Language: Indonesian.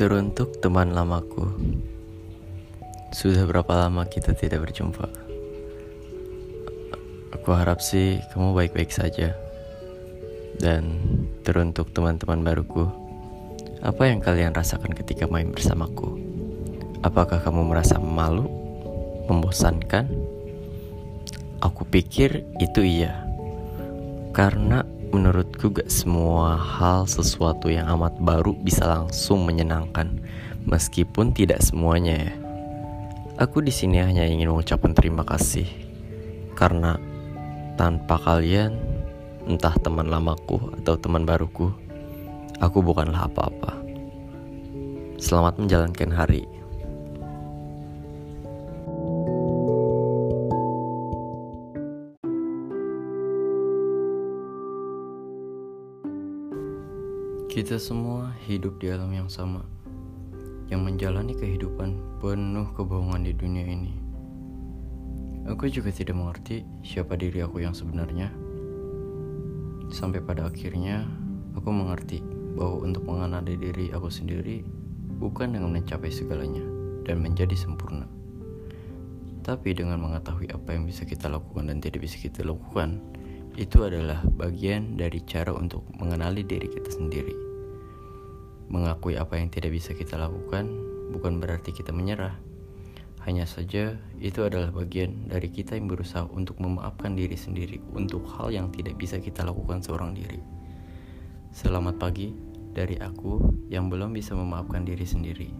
Teruntuk teman lamaku Sudah berapa lama kita tidak berjumpa Aku harap sih kamu baik-baik saja Dan teruntuk teman-teman baruku Apa yang kalian rasakan ketika main bersamaku? Apakah kamu merasa malu? Membosankan? Aku pikir itu iya Karena Menurutku gak semua hal sesuatu yang amat baru bisa langsung menyenangkan, meskipun tidak semuanya ya. Aku di sini hanya ingin mengucapkan terima kasih karena tanpa kalian, entah teman lamaku atau teman baruku, aku bukanlah apa-apa. Selamat menjalankan hari. Kita semua hidup di alam yang sama, yang menjalani kehidupan penuh kebohongan di dunia ini. Aku juga tidak mengerti siapa diri aku yang sebenarnya. Sampai pada akhirnya, aku mengerti bahwa untuk mengenali diri aku sendiri bukan dengan mencapai segalanya dan menjadi sempurna. Tapi dengan mengetahui apa yang bisa kita lakukan dan tidak bisa kita lakukan, itu adalah bagian dari cara untuk mengenali diri kita sendiri. Mengakui apa yang tidak bisa kita lakukan bukan berarti kita menyerah. Hanya saja itu adalah bagian dari kita yang berusaha untuk memaafkan diri sendiri untuk hal yang tidak bisa kita lakukan seorang diri. Selamat pagi dari aku yang belum bisa memaafkan diri sendiri.